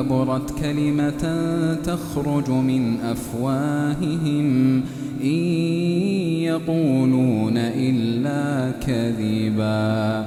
كبرت كلمة تخرج من أفواههم. إن يقولون إلا كذبا.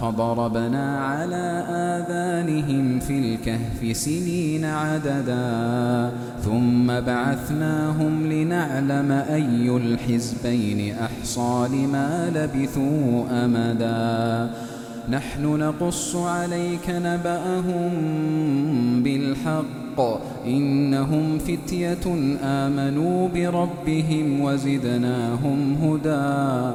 فضربنا على آذانهم في الكهف سنين عددا ثم بعثناهم لنعلم أي الحزبين أحصى لما لبثوا أمدا. نحن نقص عليك نبأهم بالحق إنهم فتية آمنوا بربهم وزدناهم هدى.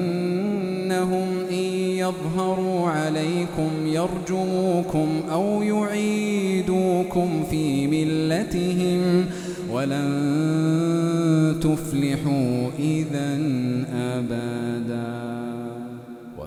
يظهروا عليكم يرجموكم أو يعيدوكم في ملتهم ولن تفلحوا إذا أبدا.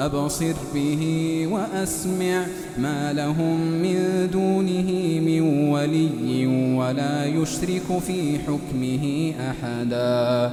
أبصر به وأسمع ما لهم من دونه من ولي ولا يشرك في حكمه أحدا.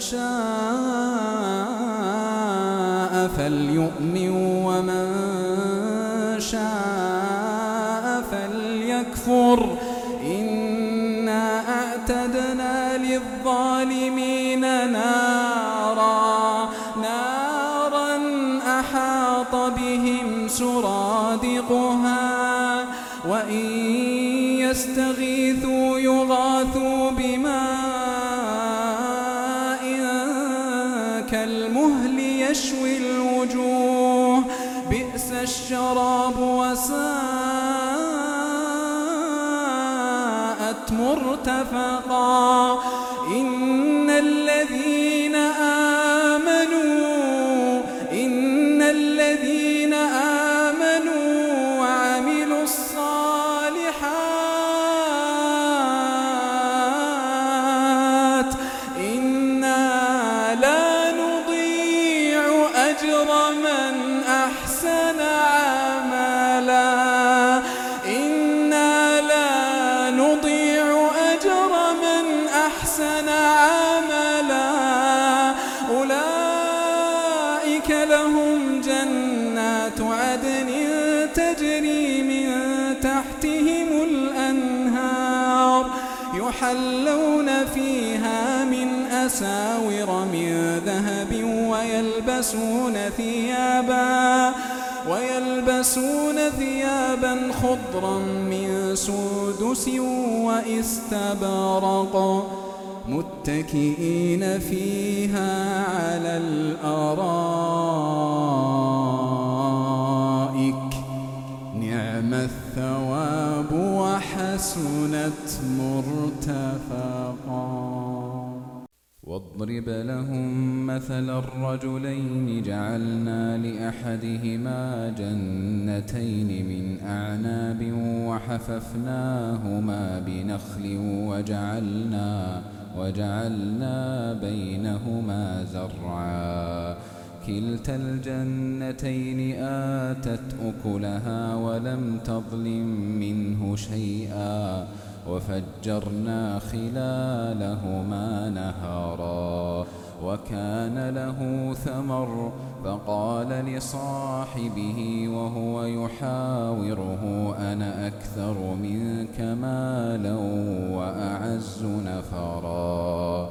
شاء فليؤمن ومن شاء فليكفر. إنا أعتدنا للظالمين نارا. نارا أحاط بهم سرادقها. وإن يستغيثوا الشراب وساءت مرتفقا. ويلبسون ثيابا ويلبسون ثيابا خضرا من سندس وإستبرق متكئين فيها على الأرائك. نعم الثواب وحسنت مرتفقا. واضرب لهم مثل الرجلين جعلنا لأحدهما جنتين من أعناب وحففناهما بنخل وجعلنا وجعلنا بينهما زرعا. كلتا الجنتين آتت أكلها ولم تظلم منه شيئا. وفجرنا خلالهما نهرا وكان له ثمر فقال لصاحبه وهو يحاوره أنا أكثر منك مالا وأعز نفرا.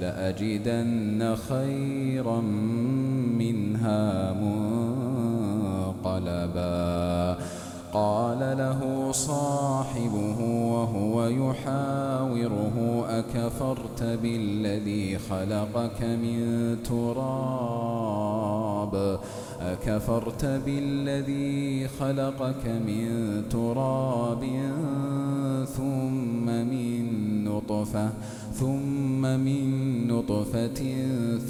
لأجدن خيرا منها منقلبا. قال له صاحبه وهو يحاوره أكفرت بالذي خلقك من تراب؟ أكفرت بالذي خلقك من تراب ثم من نطفة؟ ثم من نطفة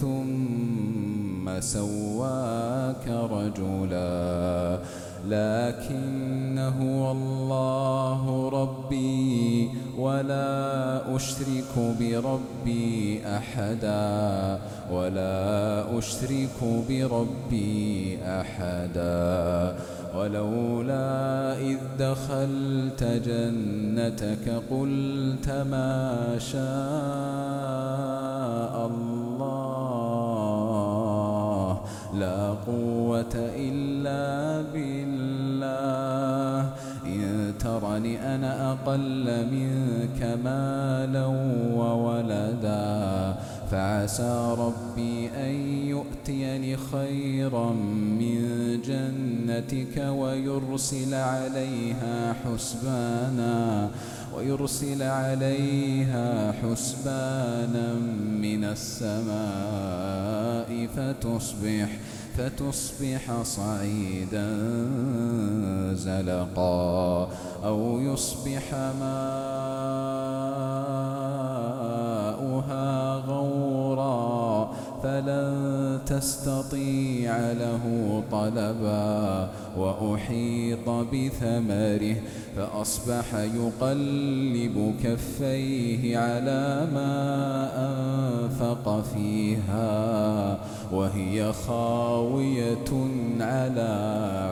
ثم سواك رجلا لكن هو الله ربي ولا أشرك بربي أحدا ولا أشرك بربي أحدا ولولا إذ دخلت جنتك قلت ما شاء الله لا قوة إلا بالله ترني أنا أقل منك مالا وولدا. فعسى ربي أن يؤتيني خيرا من جنتك ويرسل عليها حسبانا ويرسل عليها حسبانا من السماء فتصبح فتصبح صعيدا زلقا أو يصبح ماؤها غورا فلن تستطيع له طلبا وأحيط بثمره فأصبح يقلب كفيه على ما أنفق فيها وهي خاوية على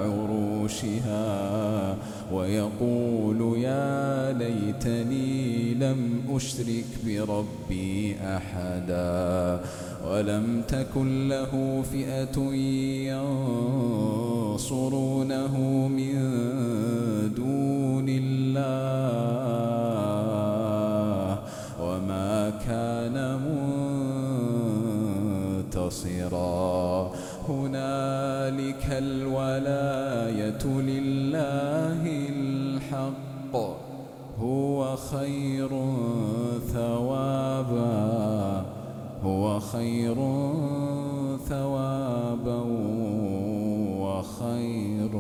عروشها ويقول يا ليتني لم أشرك بربي أحدا ولم تكن له فئة ينصرونه من دون الله. الولاية لله الحق هو خير ثوابا هو خير ثوابا وخير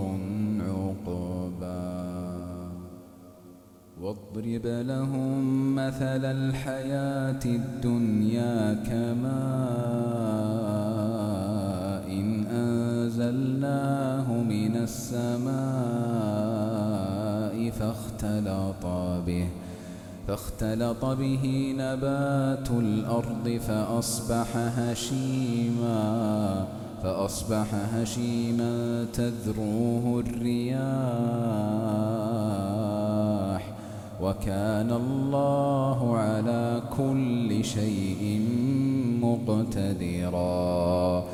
عقبا. واضرب لهم مثل الحياة الدنيا كماء أنزلناه السماء فاختلط به فاختلط به نبات الأرض فأصبح هشيما فأصبح هشيما تذروه الرياح. وكان الله على كل شيء مقتدرا.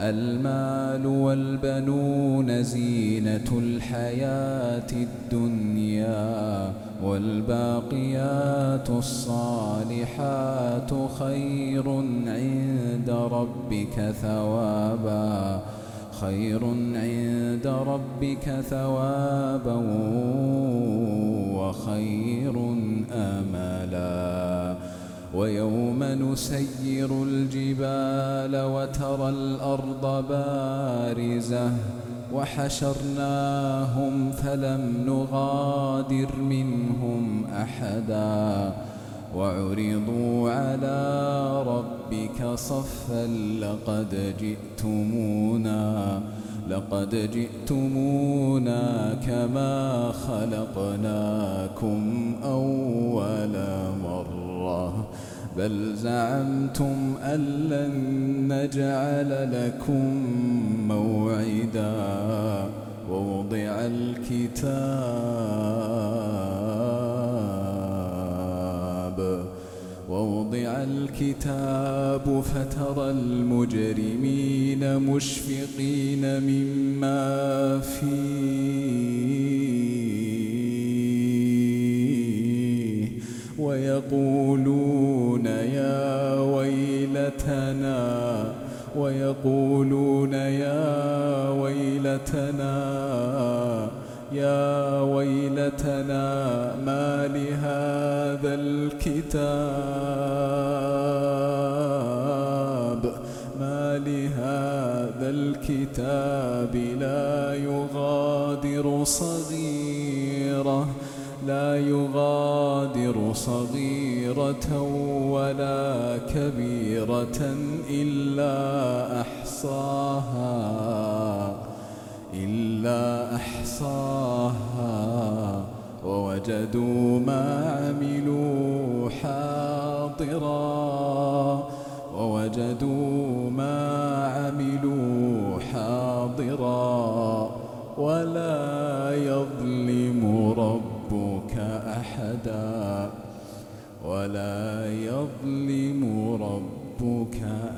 المال والبنون زينة الحياة الدنيا والباقيات الصالحات خير عند ربك ثوابا خير عند ربك ثوابا وخير املا ويوم نسير الجبال وترى الأرض بارزة وحشرناهم فلم نغادر منهم أحدا وعرضوا على ربك صفا لقد جئتمونا لقد جئتمونا كما خلقناكم أول مرة بل زعمتم أن لن نجعل لكم موعدا. ووضع الكتاب ووضع الكتاب فترى المجرمين مشفقين مما فيه ويقولون ويلتنا ويقولون يا ويلتنا. يا ويلتنا ما لهذا الكتاب ما لهذا الكتاب لا يغادر صغيره لا يغادر صغيرة ولا كبيرة إلا أحصاها إلا أحصاها. ووجدوا ما عملوا حاضرا ووجدوا ما عملوا حاضرا ولا يظلم رب ربك أحدا ولا يظلم ربك أحدا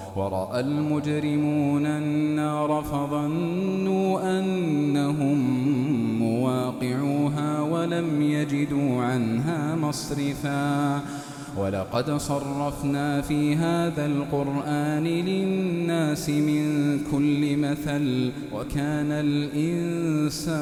ورأى المجرمون النار فظنوا أنهم مواقعوها ولم يجدوا عنها مصرفاً. ولقد صرفنا في هذا القرآن للناس من كل مثل وكان الإنسان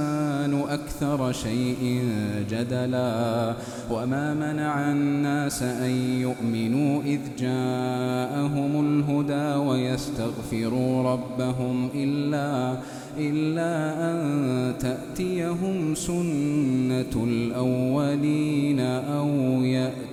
أكثر شيء جدلا. وما منع الناس أن يؤمنوا إذ جاءهم الهدى ويستغفروا ربهم إلا إلا أن تأتيهم سنة الأولين أو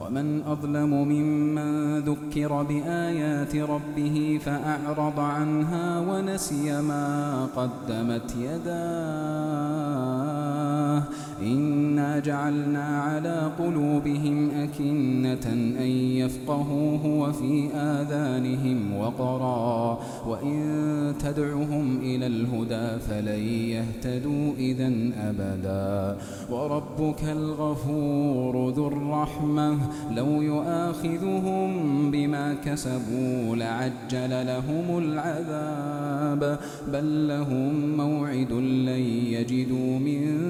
ومن أظلم ممن ذكر بآيات ربه فأعرض عنها ونسي ما قدمت يداه. إنا جعلنا على قلوبهم أكنة أن يفقهوه وفي آذانهم وقرا وإن تدعهم إلى الهدى فلن يهتدوا إذا أبدا وربك الغفور ذو الرحمة لو يؤاخذهم بما كسبوا لعجل لهم العذاب بل لهم موعد لن يجدوا من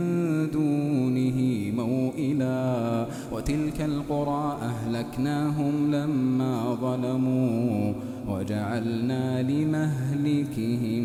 موئلا وتلك القرى أهلكناهم لما ظلموا وجعلنا لمهلكهم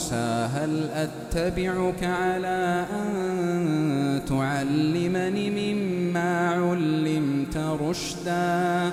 موسى هل أتبعك على أن تعلمني مما علمت رشدا؟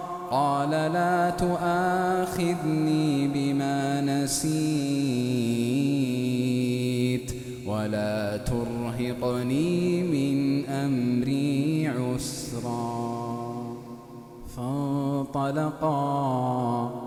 قال لا تؤاخذني بما نسيت ولا ترهقني من أمري عسرا. فانطلقا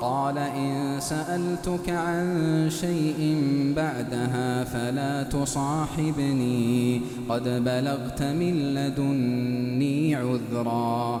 قال إن سألتك عن شيء بعدها فلا تصاحبني. قد بلغت من لدني عذرا.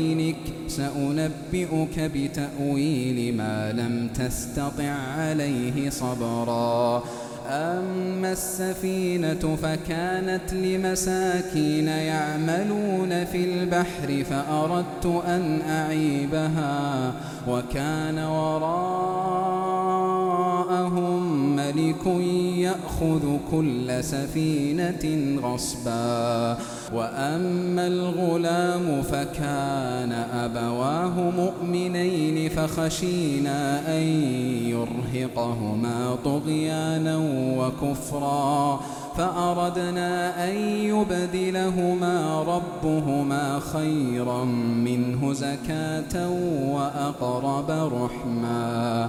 وبينك سأنبئك بتأويل ما لم تستطع عليه صبرا. أما السفينة فكانت لمساكين يعملون في البحر فأردت أن أعيبها وكان وراء وراءهم ملك يأخذ كل سفينة غصبا. وأما الغلام فكان أبواه مؤمنين فخشينا أن يرهقهما طغيانا وكفرا. فأردنا أن يبدلهما ربهما خيرا منه زكاة وأقرب رحما.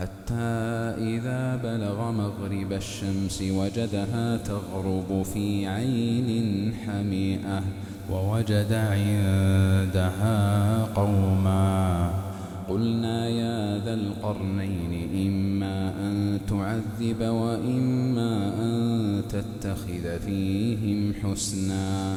حتى إذا بلغ مغرب الشمس وجدها تغرب في عين حميئة ووجد عندها قوما. قلنا يا ذا القرنين إما أن تعذب وإما أن تتخذ فيهم حسناً.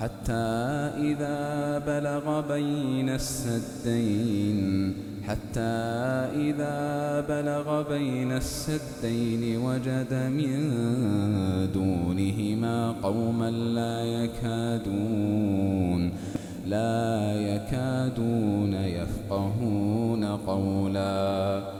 حتى إذا بلغ بين السدين حتى إذا بلغ بين السدين وجد من دونهما قوما لا يكادون لا يكادون يفقهون قولا.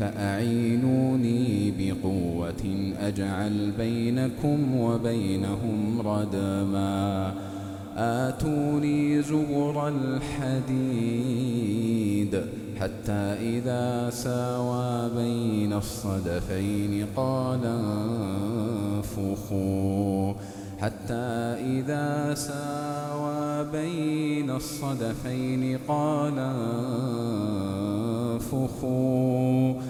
فأعينوني بقوة أجعل بينكم وبينهم ردما آتوني زبر الحديد حتى إذا ساوى بين الصدفين قال انفخوا. حتى إذا ساوى بين الصدفين قال انفخوا.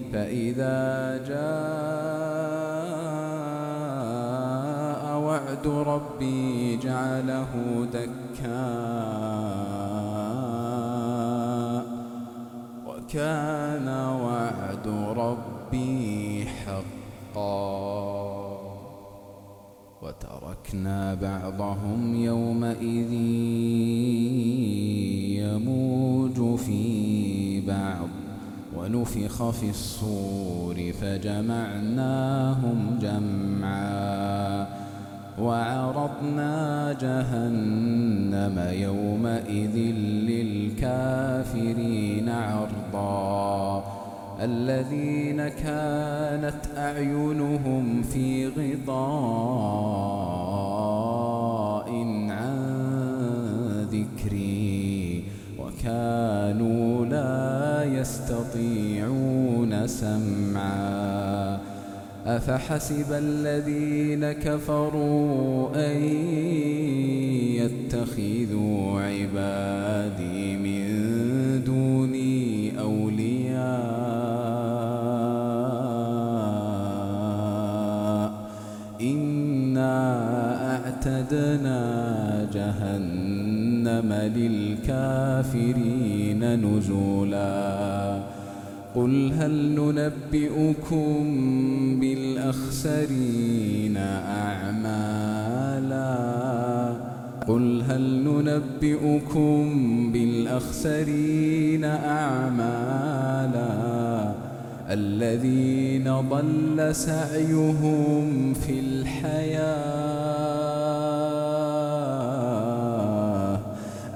فإذا جاء وعد ربي جعله دكا وكان وعد ربي حقا وتركنا بعضهم يومئذ يموج في بعض ونفخ في الصور فجمعناهم جمعا وعرضنا جهنم يومئذ للكافرين عرضا الذين كانت أعينهم في غطاء عن ذكري وكانوا لا يستطيعون سمعا. أفحسب الذين كفروا أن يتخذوا عبادي من دوني أولياء. إنا أعتدنا جهنم للكافرين نزلاً. قل هل ننبئكم بالأخسرين أعمالا؟ قل هل ننبئكم بالأخسرين أعمالا؟ الذين ضل سعيهم في الحياة.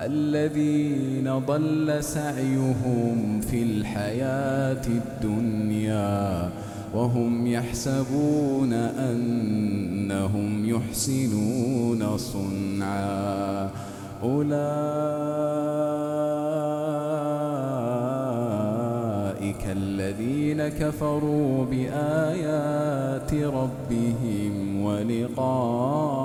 الذين ضل سعيهم في الحياة الدنيا وهم يحسبون أنهم يحسنون صنعا. أولئك الذين كفروا بآيات ربهم ولقائه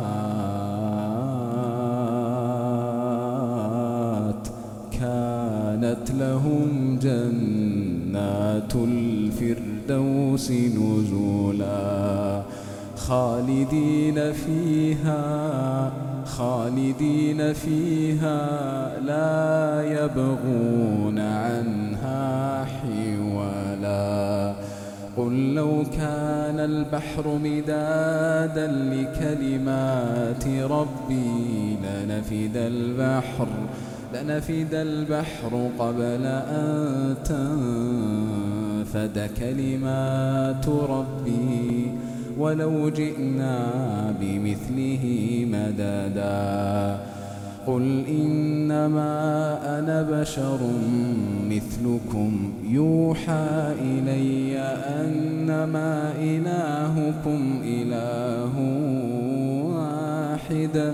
كانت لهم جنات الفردوس نزلا خالدين فيها خالدين فيها لا يبغون عنها حولا. قل لو كان البحر مدادا لكلمات ربي لنفد البحر لنفد البحر قبل أن تنفد كلمات ربي ولو جئنا بمثله مددا قل إنما أنا بشر مثلكم. يوحى إلي أنما إلهكم إله واحد.